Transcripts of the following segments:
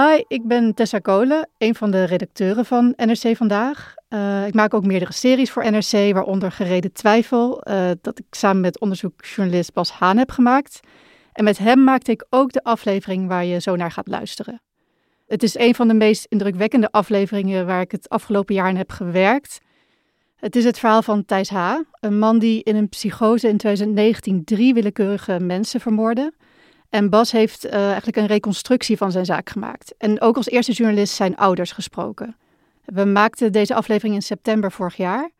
Hi, ik ben Tessa Kolen, een van de redacteuren van NRC Vandaag. Uh, ik maak ook meerdere series voor NRC, waaronder Gereden Twijfel, uh, dat ik samen met onderzoekjournalist Bas Haan heb gemaakt. En met hem maakte ik ook de aflevering waar je zo naar gaat luisteren. Het is een van de meest indrukwekkende afleveringen waar ik het afgelopen jaar in heb gewerkt. Het is het verhaal van Thijs H., een man die in een psychose in 2019 drie willekeurige mensen vermoordde. En Bas heeft uh, eigenlijk een reconstructie van zijn zaak gemaakt. En ook als eerste journalist zijn ouders gesproken. We maakten deze aflevering in september vorig jaar.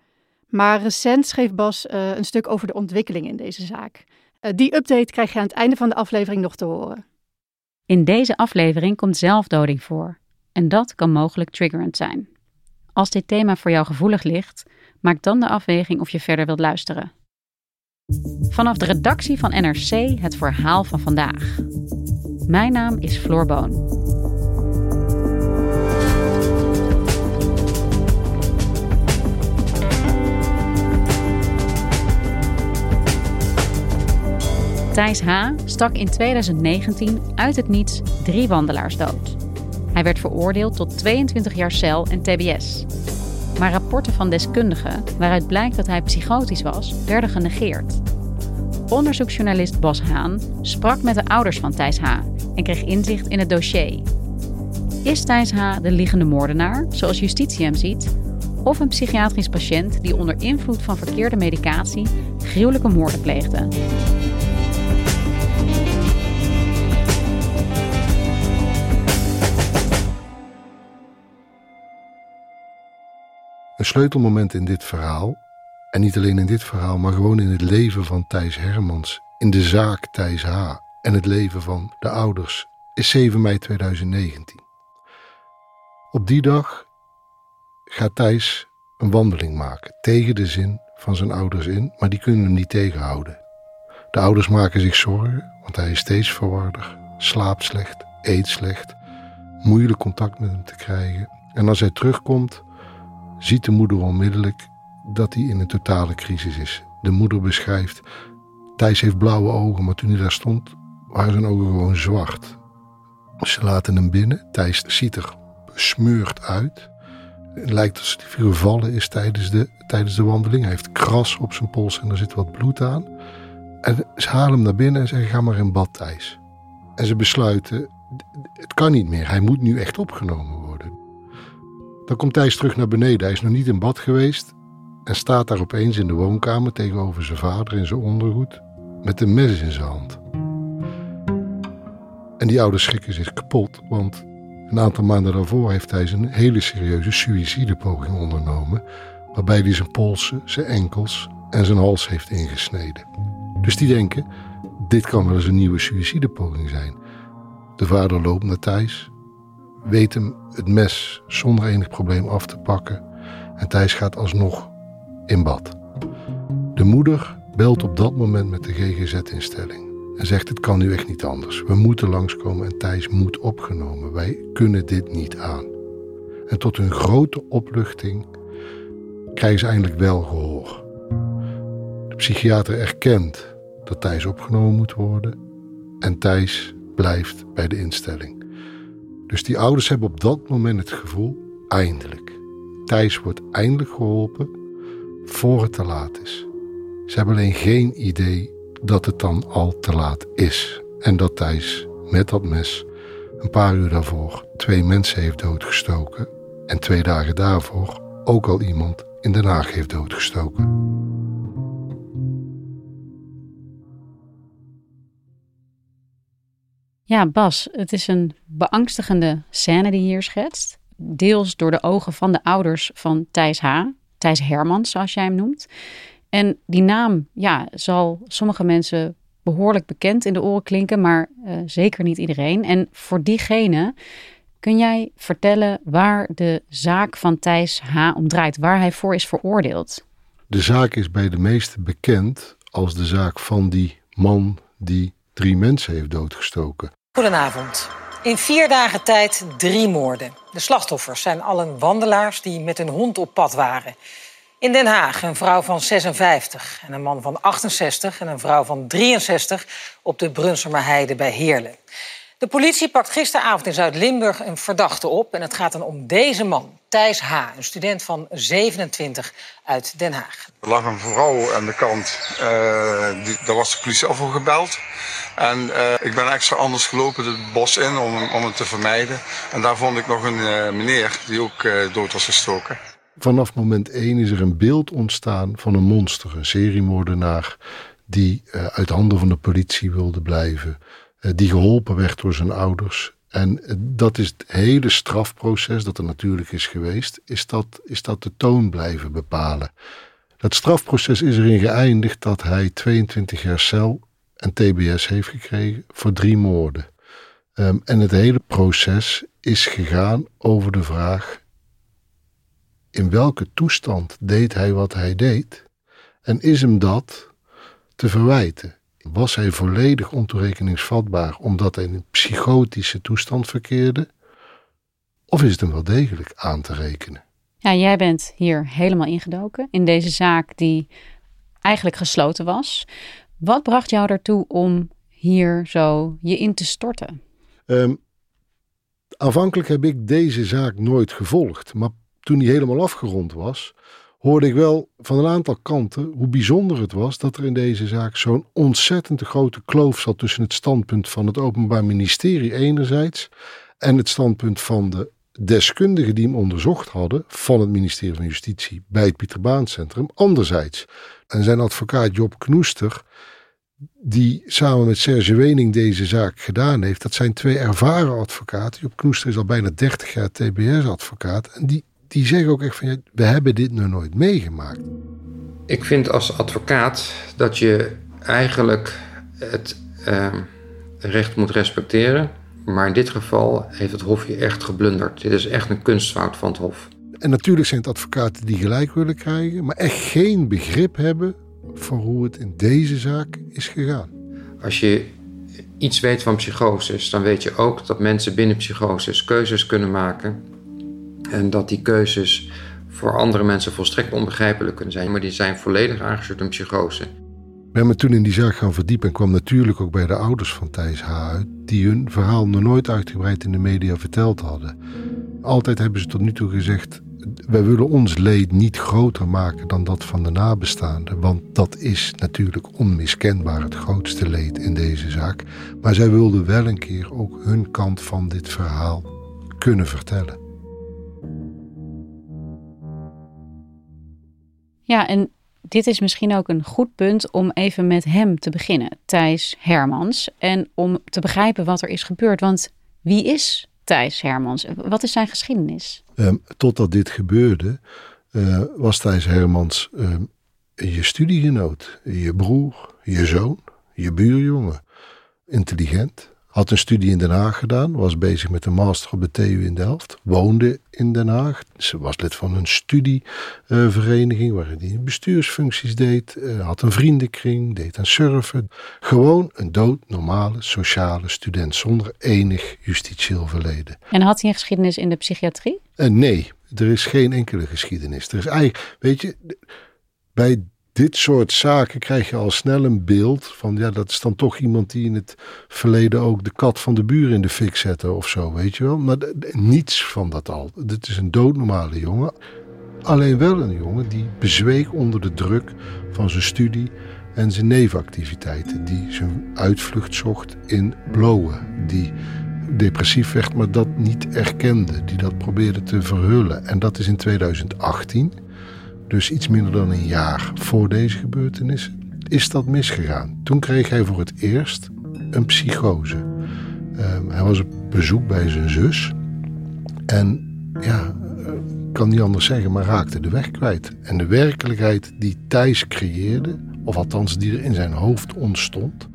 Maar recent schreef Bas uh, een stuk over de ontwikkeling in deze zaak. Uh, die update krijg je aan het einde van de aflevering nog te horen. In deze aflevering komt zelfdoding voor. En dat kan mogelijk triggerend zijn. Als dit thema voor jou gevoelig ligt, maak dan de afweging of je verder wilt luisteren. Vanaf de redactie van NRC het verhaal van vandaag. Mijn naam is Floor Boon. Thijs H. stak in 2019 uit het niets drie wandelaars dood. Hij werd veroordeeld tot 22 jaar cel en TBS. Maar rapporten van deskundigen, waaruit blijkt dat hij psychotisch was, werden genegeerd. Onderzoeksjournalist Bas Haan sprak met de ouders van Thijs H. en kreeg inzicht in het dossier. Is Thijs H. de liggende moordenaar, zoals justitie hem ziet, of een psychiatrisch patiënt die onder invloed van verkeerde medicatie gruwelijke moorden pleegde? Een sleutelmoment in dit verhaal, en niet alleen in dit verhaal, maar gewoon in het leven van Thijs Hermans, in de zaak Thijs H. en het leven van de ouders, is 7 mei 2019. Op die dag gaat Thijs een wandeling maken tegen de zin van zijn ouders in, maar die kunnen hem niet tegenhouden. De ouders maken zich zorgen, want hij is steeds verwarder, slaapt slecht, eet slecht, moeilijk contact met hem te krijgen. En als hij terugkomt, ziet de moeder onmiddellijk dat hij in een totale crisis is. De moeder beschrijft: Thijs heeft blauwe ogen, maar toen hij daar stond, waren zijn ogen gewoon zwart. Ze laten hem binnen. Thijs ziet er besmeurd uit. Het lijkt alsof hij gevallen is tijdens de, tijdens de wandeling. Hij heeft kras op zijn pols en er zit wat bloed aan. En ze halen hem naar binnen en zeggen: Ga maar in bad, Thijs. En ze besluiten: Het kan niet meer. Hij moet nu echt opgenomen worden. Dan komt Thijs terug naar beneden. Hij is nog niet in bad geweest en staat daar opeens in de woonkamer tegenover zijn vader in zijn ondergoed met een mes in zijn hand. En die ouders schrikken zich kapot, want een aantal maanden daarvoor heeft hij een hele serieuze suïcidepoging ondernomen, waarbij hij zijn polsen, zijn enkels en zijn hals heeft ingesneden. Dus die denken, dit kan wel eens een nieuwe suïcidepoging zijn. De vader loopt naar Thijs, weet hem het mes zonder enig probleem af te pakken en Thijs gaat alsnog in bad. De moeder belt op dat moment met de GGZ-instelling en zegt: Het kan nu echt niet anders. We moeten langskomen en Thijs moet opgenomen. Wij kunnen dit niet aan. En tot hun grote opluchting krijgen ze eindelijk wel gehoor. De psychiater erkent dat Thijs opgenomen moet worden en Thijs blijft bij de instelling. Dus die ouders hebben op dat moment het gevoel, eindelijk. Thijs wordt eindelijk geholpen voor het te laat is. Ze hebben alleen geen idee dat het dan al te laat is. En dat Thijs met dat mes een paar uur daarvoor twee mensen heeft doodgestoken. En twee dagen daarvoor ook al iemand in Den Haag heeft doodgestoken. Ja, Bas, het is een beangstigende scène die je hier schetst. Deels door de ogen van de ouders van Thijs H. Thijs Hermans, zoals jij hem noemt. En die naam ja, zal sommige mensen behoorlijk bekend in de oren klinken, maar uh, zeker niet iedereen. En voor diegene kun jij vertellen waar de zaak van Thijs H. om draait, waar hij voor is veroordeeld? De zaak is bij de meesten bekend als de zaak van die man die drie mensen heeft doodgestoken. Goedenavond. In vier dagen tijd drie moorden. De slachtoffers zijn allen wandelaars die met hun hond op pad waren. In Den Haag een vrouw van 56 en een man van 68 en een vrouw van 63 op de Brunsumer Heide bij Heerlen. De politie pakt gisteravond in Zuid-Limburg een verdachte op. En het gaat dan om deze man, Thijs H., een student van 27 uit Den Haag. Er lag een vrouw aan de kant. Uh, die, daar was de politie al voor gebeld. En uh, ik ben extra anders gelopen het bos in om, om het te vermijden. En daar vond ik nog een uh, meneer die ook dood was gestoken. Vanaf moment 1 is er een beeld ontstaan van een monster, een seriemoordenaar die uit handen van de politie wilde blijven. Eh, die geholpen werd door zijn ouders. En eh, dat is het hele strafproces dat er natuurlijk is geweest, is dat, is dat de toon blijven bepalen. Dat strafproces is erin geëindigd dat hij 22 jaar cel en TBS heeft gekregen voor drie moorden. Um, en het hele proces is gegaan over de vraag: in welke toestand deed hij wat hij deed? En is hem dat te verwijten? Was hij volledig ontoerekeningsvatbaar omdat hij in een psychotische toestand verkeerde? Of is het hem wel degelijk aan te rekenen? Ja, jij bent hier helemaal ingedoken in deze zaak die eigenlijk gesloten was. Wat bracht jou ertoe om hier zo je in te storten? Um, aanvankelijk heb ik deze zaak nooit gevolgd, maar toen die helemaal afgerond was, hoorde ik wel van een aantal kanten hoe bijzonder het was dat er in deze zaak zo'n ontzettend grote kloof zat tussen het standpunt van het Openbaar Ministerie enerzijds en het standpunt van de deskundigen die hem onderzocht hadden van het ministerie van Justitie bij het Pieter Baan Centrum anderzijds. En zijn advocaat Job Knoester, die samen met Serge Wening deze zaak gedaan heeft, dat zijn twee ervaren advocaten. Job Knoester is al bijna 30 jaar TBS-advocaat en die die zeggen ook echt van, ja, we hebben dit nog nooit meegemaakt. Ik vind als advocaat dat je eigenlijk het uh, recht moet respecteren. Maar in dit geval heeft het Hof je echt geblunderd. Dit is echt een kunstfout van het Hof. En natuurlijk zijn het advocaten die gelijk willen krijgen, maar echt geen begrip hebben voor hoe het in deze zaak is gegaan. Als je iets weet van psychoses, dan weet je ook dat mensen binnen psychoses keuzes kunnen maken en dat die keuzes voor andere mensen volstrekt onbegrijpelijk kunnen zijn, maar die zijn volledig aangestuurd op psychose. Ik ben me toen in die zaak gaan verdiepen en kwam natuurlijk ook bij de ouders van Thijs H. uit, die hun verhaal nog nooit uitgebreid in de media verteld hadden. Altijd hebben ze tot nu toe gezegd: wij willen ons leed niet groter maken dan dat van de nabestaanden, want dat is natuurlijk onmiskenbaar het grootste leed in deze zaak. Maar zij wilden wel een keer ook hun kant van dit verhaal kunnen vertellen. Ja, en dit is misschien ook een goed punt om even met hem te beginnen, Thijs Hermans. En om te begrijpen wat er is gebeurd. Want wie is Thijs Hermans? Wat is zijn geschiedenis? Um, totdat dit gebeurde, uh, was Thijs Hermans um, je studiegenoot, je broer, je zoon, je buurjongen. Intelligent, had een studie in Den Haag gedaan, was bezig met een master op de TU in Delft, woonde in Den Haag. Ze was lid van een studievereniging waarin hij bestuursfuncties deed, uh, had een vriendenkring, deed aan surfen. Gewoon een doodnormale sociale student zonder enig justitieel verleden. En had hij een geschiedenis in de psychiatrie? Uh, nee, er is geen enkele geschiedenis. Er is eigenlijk, weet je, bij dit soort zaken krijg je al snel een beeld van, ja, dat is dan toch iemand die in het verleden ook de kat van de buur in de fik zette of zo, weet je wel. Maar niets van dat al. Dit is een doodnormale jongen. Alleen wel een jongen die bezweek onder de druk van zijn studie en zijn nevenactiviteiten. Die zijn uitvlucht zocht in blowen. Die depressief werd, maar dat niet erkende. Die dat probeerde te verhullen. En dat is in 2018 dus iets minder dan een jaar voor deze gebeurtenis, is dat misgegaan. Toen kreeg hij voor het eerst een psychose. Ehm, hij was op bezoek bij zijn zus. En ja, ik kan niet anders zeggen, maar raakte de weg kwijt. En de werkelijkheid die Thijs creëerde, of althans die er in zijn hoofd ontstond,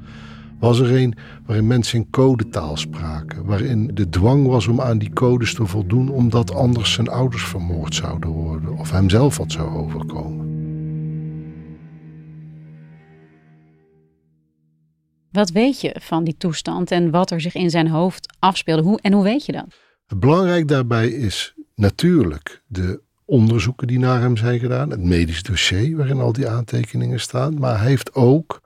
was er een waarin mensen in codetaal spraken. Waarin de dwang was om aan die codes te voldoen, omdat anders zijn ouders vermoord zouden worden of hemzelf wat zou overkomen. Wat weet je van die toestand en wat er zich in zijn hoofd afspeelde? Hoe, en hoe weet je dat? Belangrijk daarbij is natuurlijk de onderzoeken die naar hem zijn gedaan, het medisch dossier waarin al die aantekeningen staan, maar hij heeft ook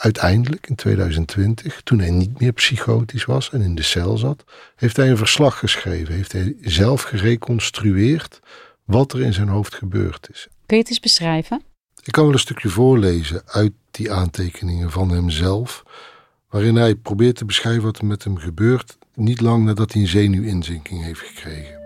uiteindelijk in 2020, toen hij niet meer psychotisch was en in de cel zat, heeft hij een verslag geschreven, heeft hij zelf gereconstrueerd wat er in zijn hoofd gebeurd is. Kun je het eens beschrijven? Ik kan wel een stukje voorlezen uit die aantekeningen van hemzelf, waarin hij probeert te beschrijven wat er met hem gebeurt, niet lang nadat hij een zenuwinzinking heeft gekregen.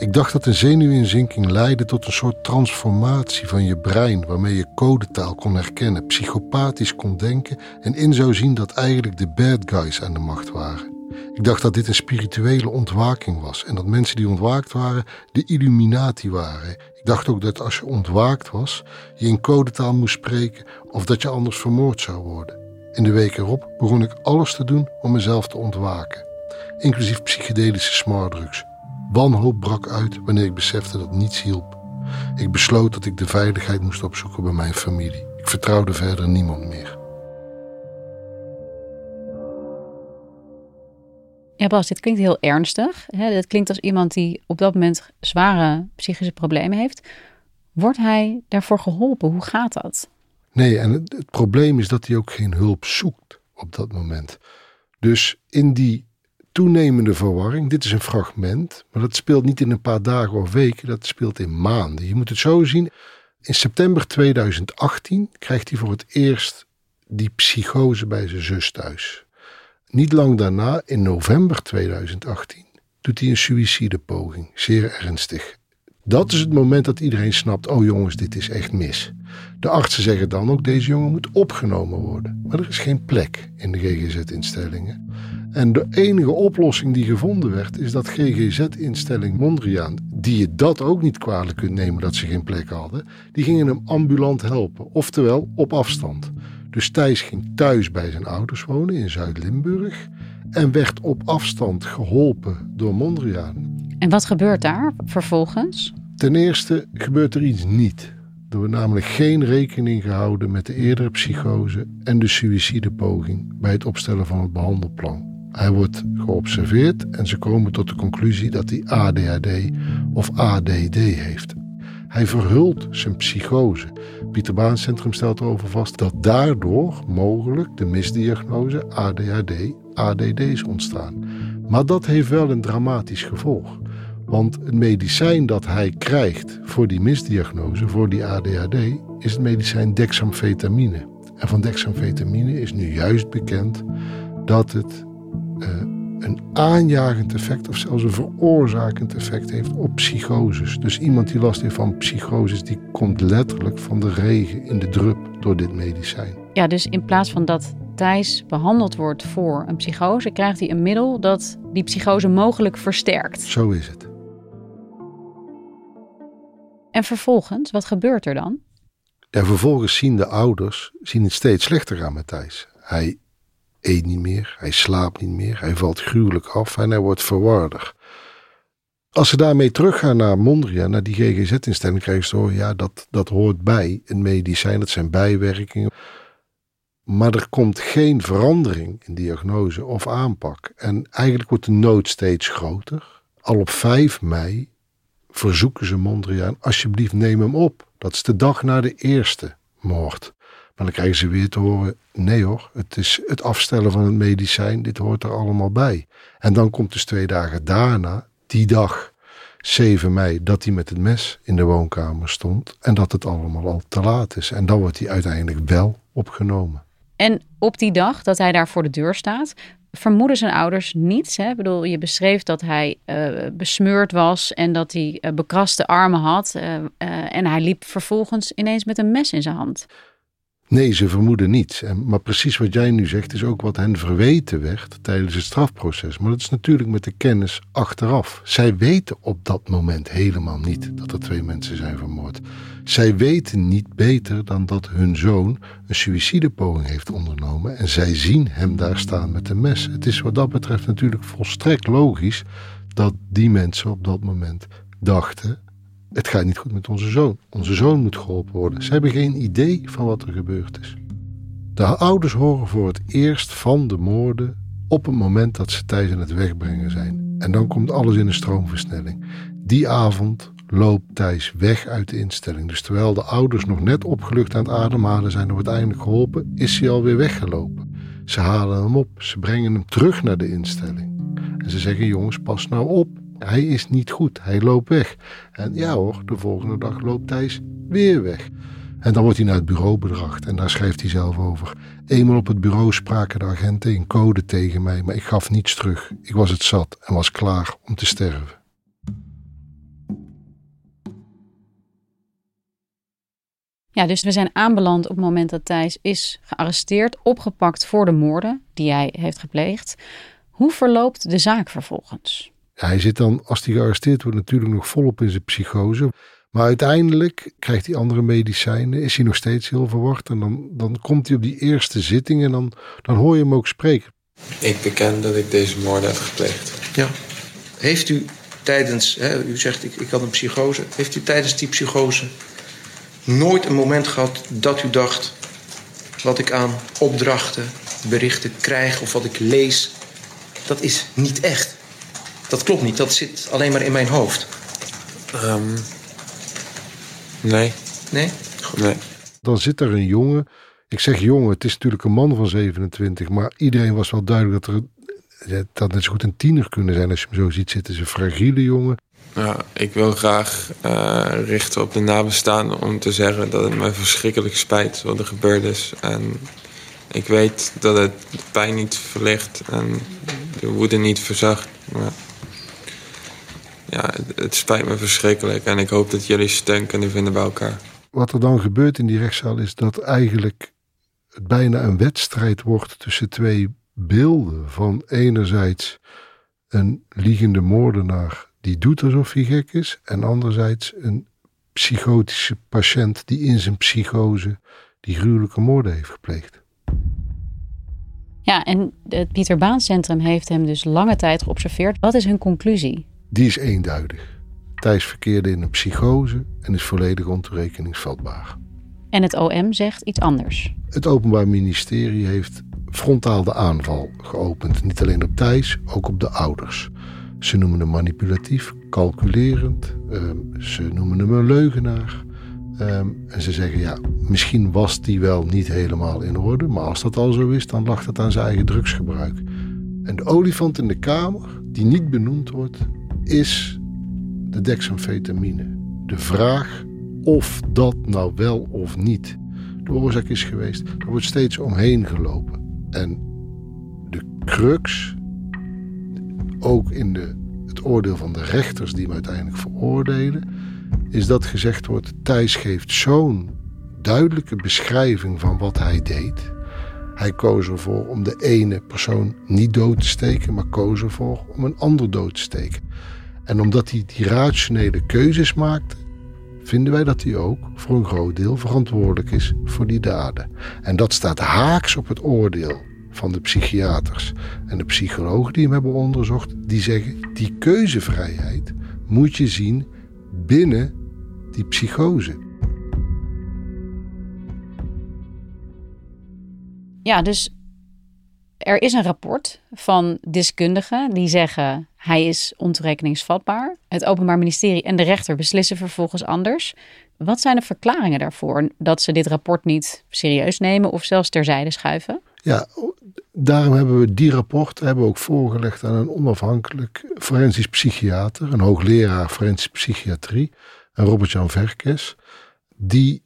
Ik dacht dat een zenuwinzinking leidde tot een soort transformatie van je brein, waarmee je codetaal kon herkennen, psychopathisch kon denken en in zou zien dat eigenlijk de bad guys aan de macht waren. Ik dacht dat dit een spirituele ontwaking was en dat mensen die ontwaakt waren de Illuminati waren. Ik dacht ook dat als je ontwaakt was, je in codetaal moest spreken of dat je anders vermoord zou worden. In de week erop begon ik alles te doen om mezelf te ontwaken, inclusief psychedelische smartdrugs. Wanhoop brak uit wanneer ik besefte dat niets hielp. Ik besloot dat ik de veiligheid moest opzoeken bij mijn familie. Ik vertrouwde verder niemand meer. Ja, Bas, dit klinkt heel ernstig. Hè? Dit klinkt als iemand die op dat moment zware psychische problemen heeft. Wordt hij daarvoor geholpen? Hoe gaat dat? Nee, en het, het probleem is dat hij ook geen hulp zoekt op dat moment. Dus in die toenemende verwarring. Dit is een fragment, maar dat speelt niet in een paar dagen of weken, dat speelt in maanden. Je moet het zo zien. In september 2018 krijgt hij voor het eerst die psychose bij zijn zus thuis. Niet lang daarna, in november 2018, doet hij een suïcidepoging, zeer ernstig. Dat is het moment dat iedereen snapt: oh jongens, dit is echt mis. De artsen zeggen dan ook: deze jongen moet opgenomen worden. Maar er is geen plek in de GGZ-instellingen. En de enige oplossing die gevonden werd, is dat GGZ-instelling Mondriaan, die je dat ook niet kwalijk kunt nemen dat ze geen plek hadden, die gingen hem ambulant helpen, oftewel op afstand. Dus Thijs ging thuis bij zijn ouders wonen in Zuid-Limburg en werd op afstand geholpen door Mondriaan. En wat gebeurt daar vervolgens? Ten eerste gebeurt er iets niet. Er wordt namelijk geen rekening gehouden met de eerdere psychose en de suïcidepoging bij het opstellen van het behandelplan. Hij wordt geobserveerd en ze komen tot de conclusie dat hij ADHD of ADD heeft. Hij verhult zijn psychose. Pieter Baan Centrum stelt erover vast dat daardoor mogelijk de misdiagnose ADHD, ADD's ontstaan. Maar dat heeft wel een dramatisch gevolg. Want het medicijn dat hij krijgt voor die misdiagnose, voor die ADHD, is het medicijn dexamfetamine. En van dexamfetamine is nu juist bekend dat het een aanjagend effect of zelfs een veroorzakend effect heeft op psychoses. Dus iemand die last heeft van psychoses, die komt letterlijk van de regen in de drup door dit medicijn. Ja, dus in plaats van dat Thijs behandeld wordt voor een psychose, krijgt hij een middel dat die psychose mogelijk versterkt. Zo is het. En vervolgens, wat gebeurt er dan? Ja, vervolgens zien de ouders zien het steeds slechter gaan met Thijs. Hij eet niet meer, hij slaapt niet meer, hij valt gruwelijk af en hij wordt verwarder. Als ze daarmee teruggaan naar Mondriaan, naar die GGZ-instelling, krijgen ze horen, ja, dat, dat hoort bij een medicijn, dat zijn bijwerkingen. Maar er komt geen verandering in diagnose of aanpak. En eigenlijk wordt de nood steeds groter. Al op 5 mei verzoeken ze Mondriaan, alsjeblieft neem hem op. Dat is de dag na de eerste moord. Maar dan krijgen ze weer te horen: nee hoor, het is het afstellen van het medicijn, dit hoort er allemaal bij. En dan komt dus twee dagen daarna, die dag, 7 mei, dat hij met het mes in de woonkamer stond en dat het allemaal al te laat is. En dan wordt hij uiteindelijk wel opgenomen. En op die dag dat hij daar voor de deur staat, vermoeden zijn ouders niets. Hè? Ik bedoel, je beschreef dat hij uh, besmeurd was en dat hij uh, bekraste armen had. Uh, en hij liep vervolgens ineens met een mes in zijn hand. Nee, ze vermoeden niets. Maar precies wat jij nu zegt is ook wat hen verweten werd tijdens het strafproces. Maar dat is natuurlijk met de kennis achteraf. Zij weten op dat moment helemaal niet dat er twee mensen zijn vermoord. Zij weten niet beter dan dat hun zoon een suïcidepoging heeft ondernomen en zij zien hem daar staan met een mes. Het is wat dat betreft natuurlijk volstrekt logisch dat die mensen op dat moment dachten: het gaat niet goed met onze zoon. Onze zoon moet geholpen worden. Ze hebben geen idee van wat er gebeurd is. De ouders horen voor het eerst van de moorden op het moment dat ze Thijs aan het wegbrengen zijn. En dan komt alles in een stroomversnelling. Die avond loopt Thijs weg uit de instelling. Dus terwijl de ouders nog net opgelucht aan het ademhalen zijn, wordt uiteindelijk geholpen, is hij alweer weggelopen. Ze halen hem op, ze brengen hem terug naar de instelling. En ze zeggen: Jongens, pas nou op. Hij is niet goed, hij loopt weg. En ja hoor, de volgende dag loopt Thijs weer weg. En dan wordt hij naar het bureau bedracht en daar schrijft hij zelf over. Eenmaal op het bureau spraken de agenten in code tegen mij, maar ik gaf niets terug. Ik was het zat en was klaar om te sterven. Ja, dus we zijn aanbeland op het moment dat Thijs is gearresteerd, opgepakt voor de moorden die hij heeft gepleegd. Hoe verloopt de zaak vervolgens? Hij zit dan, als hij gearresteerd wordt, natuurlijk nog volop in zijn psychose. Maar uiteindelijk krijgt hij andere medicijnen, is hij nog steeds heel verward. En dan, dan komt hij op die eerste zitting en dan, dan hoor je hem ook spreken. Ik beken dat ik deze moorden heb gepleegd. Ja. Heeft u tijdens, hè, u zegt ik, ik had een psychose, heeft u tijdens die psychose nooit een moment gehad dat u dacht... wat ik aan opdrachten, berichten krijg of wat ik lees... dat is niet echt. Dat klopt niet, dat zit alleen maar in mijn hoofd. Um, nee. Nee? Nee. Dan zit er een jongen. Ik zeg jongen, het is natuurlijk een man van 27. Maar iedereen was wel duidelijk dat er. Dat net zo goed een tiener kunnen zijn als je hem zo ziet zitten. Het is een fragiele jongen. Ja, ik wil graag uh, richten op de nabestaanden om te zeggen dat het mij verschrikkelijk spijt wat er gebeurd is. En ik weet dat het de pijn niet verlicht en de woede niet verzacht. Maar ja, het, spijt me verschrikkelijk en ik hoop dat jullie steun kunnen vinden bij elkaar. Wat er dan gebeurt in die rechtszaal is dat eigenlijk het bijna een wedstrijd wordt tussen twee beelden. Van enerzijds een liegende moordenaar die doet alsof hij gek is. En anderzijds een psychotische patiënt die in zijn psychose die gruwelijke moorden heeft gepleegd. Ja, en het Pieter Baan Centrum heeft hem dus lange tijd geobserveerd. Wat is hun conclusie? Die is eenduidig. Thijs verkeerde in een psychose en is volledig ontoerekeningsvatbaar. En het OM zegt iets anders. Het Openbaar Ministerie heeft frontaal de aanval geopend. Niet alleen op Thijs, ook op de ouders. Ze noemen hem manipulatief, calculerend. Ehm, ze noemen hem een leugenaar. Ehm, en ze zeggen, ja, misschien was die wel niet helemaal in orde. Maar als dat al zo is, dan lag het aan zijn eigen drugsgebruik. En de olifant in de kamer, die niet benoemd wordt, is de dexamfetamine. De vraag of dat nou wel of niet de oorzaak is geweest, daar wordt steeds omheen gelopen. En de crux ook in de, het oordeel van de rechters die hem uiteindelijk veroordelen, is dat gezegd wordt: Thijs geeft zo'n duidelijke beschrijving van wat hij deed. Hij koos ervoor om de ene persoon niet dood te steken, maar koos ervoor om een ander dood te steken. En omdat hij die rationele keuzes maakte, vinden wij dat hij ook voor een groot deel verantwoordelijk is voor die daden. En dat staat haaks op het oordeel van de psychiaters en de psychologen die hem hebben onderzocht, die zeggen die keuzevrijheid moet je zien binnen die psychose. Ja, dus er is een rapport van deskundigen die zeggen hij is ontoerekeningsvatbaar. Het Openbaar Ministerie en de rechter beslissen vervolgens anders. Wat zijn de verklaringen daarvoor dat ze dit rapport niet serieus nemen of zelfs terzijde schuiven? Ja, daarom hebben we die rapport hebben ook voorgelegd aan een onafhankelijk forensisch psychiater, een hoogleraar forensische psychiatrie, Robert-Jan Verkes, die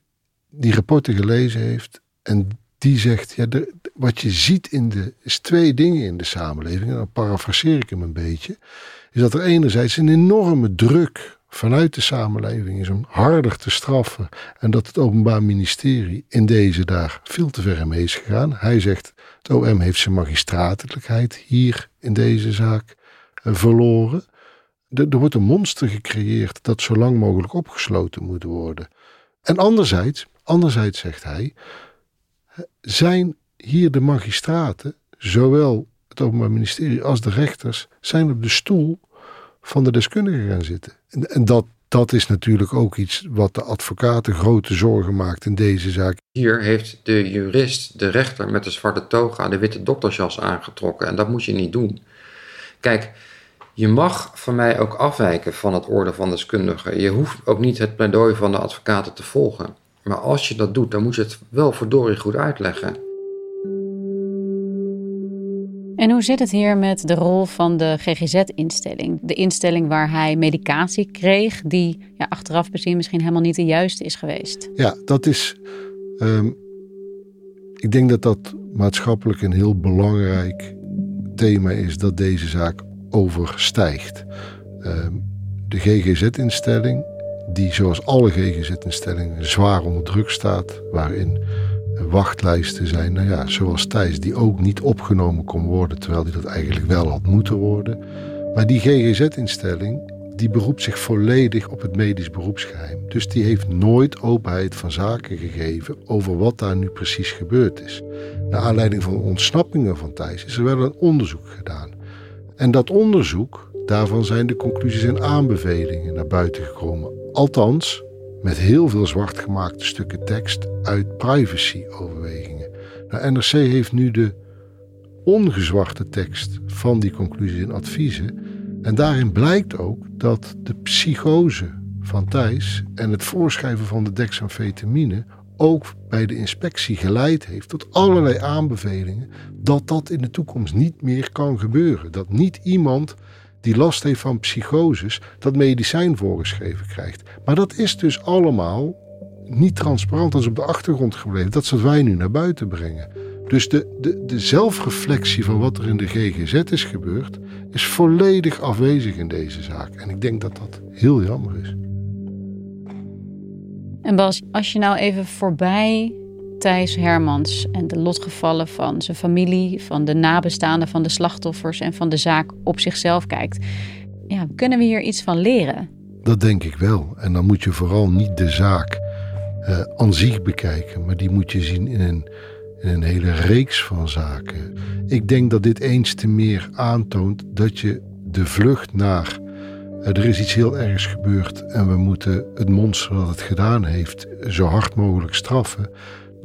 die rapporten gelezen heeft en die zegt, ja, wat je ziet in de, is twee dingen in de samenleving, en dan parafraseer ik hem een beetje, is dat er enerzijds een enorme druk vanuit de samenleving is om harder te straffen. En dat het Openbaar Ministerie in deze daar veel te ver mee is gegaan. Hij zegt, het OM heeft zijn magistratelijkheid hier in deze zaak eh, verloren. Er, wordt een monster gecreëerd dat zo lang mogelijk opgesloten moet worden. En anderzijds, anderzijds zegt hij, zijn hier de magistraten, zowel het Openbaar Ministerie als de rechters, zijn op de stoel van de deskundigen gaan zitten. En, dat, dat is natuurlijk ook iets wat de advocaten grote zorgen maakt in deze zaak. Hier heeft de jurist, de rechter met de zwarte toga, de witte doktersjas aangetrokken. En dat moet je niet doen. Kijk, je mag van mij ook afwijken van het oordeel van deskundigen. Je hoeft ook niet het pleidooi van de advocaten te volgen. Maar als je dat doet, dan moet je het wel verdorie goed uitleggen. En hoe zit het hier met de rol van de GGZ-instelling? De instelling waar hij medicatie kreeg, die ja, achteraf bezien misschien helemaal niet de juiste is geweest. Ja, dat is. Ehm, ik denk dat dat maatschappelijk een heel belangrijk thema is dat deze zaak overstijgt. Ehm, de GGZ-instelling, die zoals alle GGZ-instellingen zwaar onder druk staat, waarin wachtlijsten zijn, nou ja, zoals Thijs, die ook niet opgenomen kon worden, terwijl die dat eigenlijk wel had moeten worden. Maar die GGZ-instelling, die beroept zich volledig op het medisch beroepsgeheim. Dus die heeft nooit openheid van zaken gegeven over wat daar nu precies gebeurd is. Naar aanleiding van ontsnappingen van Thijs is er wel een onderzoek gedaan. En dat onderzoek, daarvan zijn de conclusies en aanbevelingen naar buiten gekomen. Althans, met heel veel zwart gemaakte stukken tekst uit privacy-overwegingen. Nou, NRC heeft nu de ongezwarte tekst van die conclusies en adviezen. En daarin blijkt ook dat de psychose van Thijs en het voorschrijven van de dexamfetamine ook bij de inspectie geleid heeft tot allerlei aanbevelingen dat dat in de toekomst niet meer kan gebeuren. Dat niet iemand die last heeft van psychoses, dat medicijn voorgeschreven krijgt. Maar dat is dus allemaal niet transparant, dat is op de achtergrond gebleven. Dat is wat wij nu naar buiten brengen. Dus de, de, de zelfreflectie van wat er in de GGZ is gebeurd, is volledig afwezig in deze zaak. En ik denk dat dat heel jammer is. En Bas, als je nou even voorbij Thijs Hermans en de lotgevallen van zijn familie, van de nabestaanden van de slachtoffers en van de zaak op zichzelf kijkt. Ja, kunnen we hier iets van leren? Dat denk ik wel. En dan moet je vooral niet de zaak uh, aan zich bekijken, maar die moet je zien in een, in een hele reeks van zaken. Ik denk dat dit eens te meer aantoont dat je de vlucht naar uh, er is iets heel ergs gebeurd en we moeten het monster dat het gedaan heeft zo hard mogelijk straffen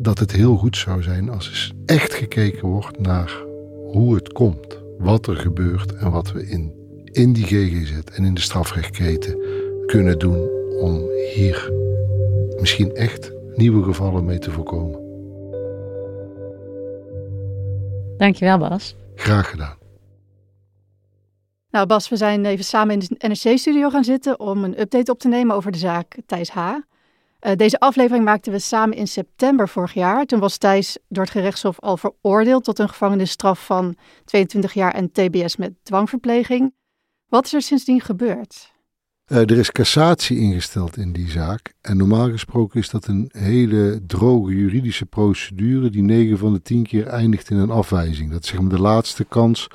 dat het heel goed zou zijn als eens echt gekeken wordt naar hoe het komt, wat er gebeurt en wat we in, in die GGZ en in de strafrechtketen kunnen doen om hier misschien echt nieuwe gevallen mee te voorkomen. Dankjewel Bas. Graag gedaan. Nou Bas, we zijn even samen in de NRC-studio gaan zitten om een update op te nemen over de zaak Thijs H. Uh, deze aflevering maakten we samen in september vorig jaar. Toen was Thijs door het gerechtshof al veroordeeld tot een gevangenisstraf van 22 jaar en TBS met dwangverpleging. Wat is er sindsdien gebeurd? Uh, er is cassatie ingesteld in die zaak. En normaal gesproken is dat een hele droge juridische procedure die 9 van de 10 keer eindigt in een afwijzing. Dat is zeg maar de laatste kans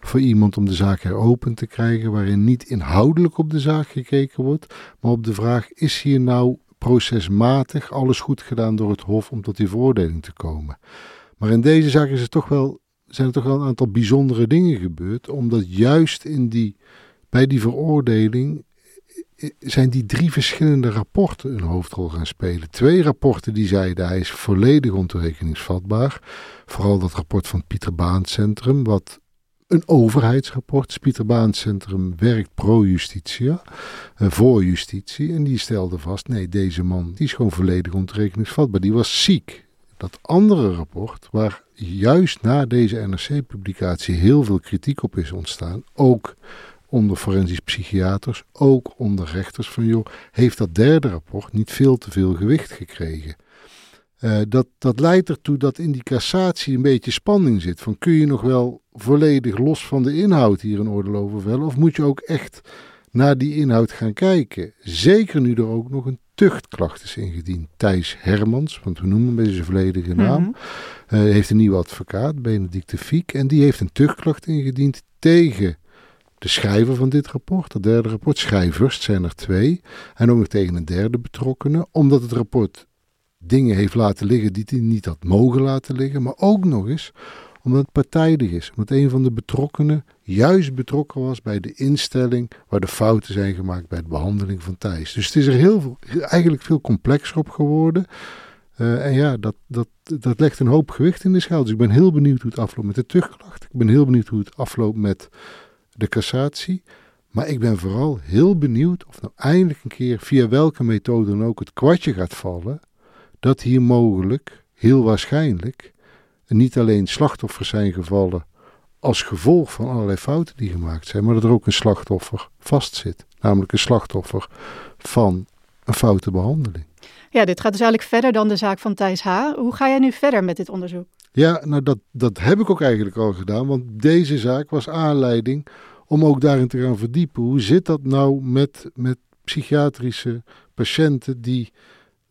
voor iemand om de zaak heropend te krijgen, waarin niet inhoudelijk op de zaak gekeken wordt, maar op de vraag: is hier nou procesmatig alles goed gedaan door het Hof om tot die veroordeling te komen. Maar in deze zaak is er toch wel, zijn er toch wel een aantal bijzondere dingen gebeurd, omdat juist in die, bij die veroordeling zijn die drie verschillende rapporten een hoofdrol gaan spelen. Twee rapporten die zeiden hij is volledig ontoerekeningsvatbaar. Vooral dat rapport van het Pieter Baan Centrum, wat een overheidsrapport. Pieter Baan Centrum werkt pro-justitia, uh, voor justitie. En die stelde vast, nee, deze man die is gewoon volledig ontoerekeningsvatbaar. Die was ziek. Dat andere rapport, waar juist na deze NRC-publicatie heel veel kritiek op is ontstaan, ook onder forensisch psychiaters, ook onder rechters van joh, heeft dat derde rapport niet veel te veel gewicht gekregen. Uh, dat, dat leidt ertoe dat in die cassatie een beetje spanning zit. Van kun je nog wel volledig los van de inhoud hier een oordeel over vellen? Of moet je ook echt naar die inhoud gaan kijken. Zeker nu er ook nog een tuchtklacht is ingediend. Thijs Hermans, want we noemen hem bij zijn volledige naam, mm heeft een nieuwe advocaat, Benedict de Fiek. En die heeft een tuchtklacht ingediend tegen de schrijver van dit rapport, het derde rapport. Schrijvers zijn er twee. En ook nog tegen een derde betrokkenen, omdat het rapport dingen heeft laten liggen die hij niet had mogen laten liggen. Maar ook nog eens omdat het partijdig is. Omdat een van de betrokkenen juist betrokken was bij de instelling waar de fouten zijn gemaakt bij de behandeling van Thijs. Dus het is er heel veel, eigenlijk veel complexer op geworden. Uh, en ja, dat, dat, dat legt een hoop gewicht in de schouders. Ik ben heel benieuwd hoe het afloopt met de terugklacht. Ik ben heel benieuwd hoe het afloopt met de cassatie. Maar ik ben vooral heel benieuwd of nou eindelijk een keer via welke methode dan ook het kwartje gaat vallen. Dat hier mogelijk, heel waarschijnlijk, niet alleen slachtoffers zijn gevallen als gevolg van allerlei fouten die gemaakt zijn, maar dat er ook een slachtoffer vastzit. Namelijk een slachtoffer van een foute behandeling. Ja, dit gaat dus eigenlijk verder dan de zaak van Thijs H. Hoe ga jij nu verder met dit onderzoek? Ja, nou dat, dat heb ik ook eigenlijk al gedaan, want deze zaak was aanleiding om ook daarin te gaan verdiepen. Hoe zit dat nou met, met psychiatrische patiënten die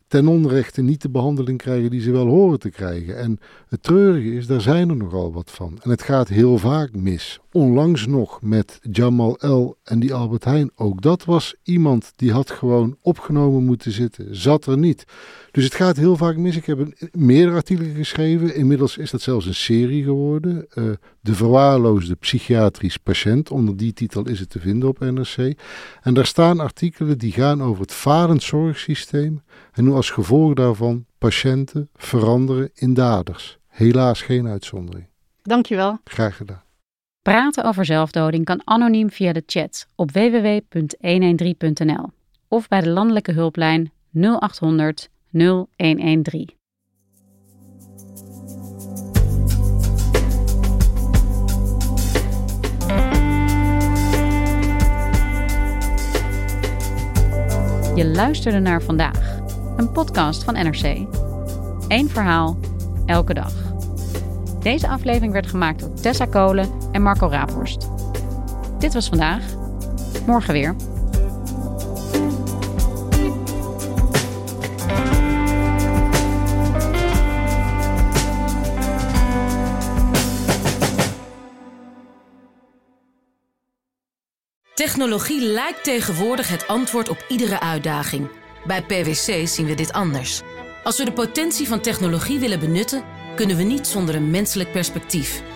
ten onrechte niet de behandeling krijgen die ze wel horen te krijgen. En het treurige is, daar zijn er nogal wat van. En het gaat heel vaak mis. Onlangs nog met Jamal L. en die Albert Heijn. Ook dat was iemand die had gewoon opgenomen moeten zitten. Zat er niet. Dus het gaat heel vaak mis. Ik heb een, meerdere artikelen geschreven. Inmiddels is dat zelfs een serie geworden. Uh, de verwaarloosde psychiatrisch patiënt. Onder die titel is het te vinden op NRC. En daar staan artikelen die gaan over het varend zorgsysteem. En hoe als gevolg daarvan patiënten veranderen in daders. Helaas geen uitzondering. Dankjewel. Graag gedaan. Praten over zelfdoding kan anoniem via de chat op www.113.nl of bij de landelijke hulplijn 0800 0113. Je luisterde naar vandaag, een podcast van NRC. Eén verhaal, elke dag. Deze aflevering werd gemaakt door Tessa Kolen en Marco Raaphorst. Dit was vandaag. Morgen weer. Technologie lijkt tegenwoordig het antwoord op iedere uitdaging. Bij PwC zien we dit anders. Als we de potentie van technologie willen benutten, kunnen we niet zonder een menselijk perspectief.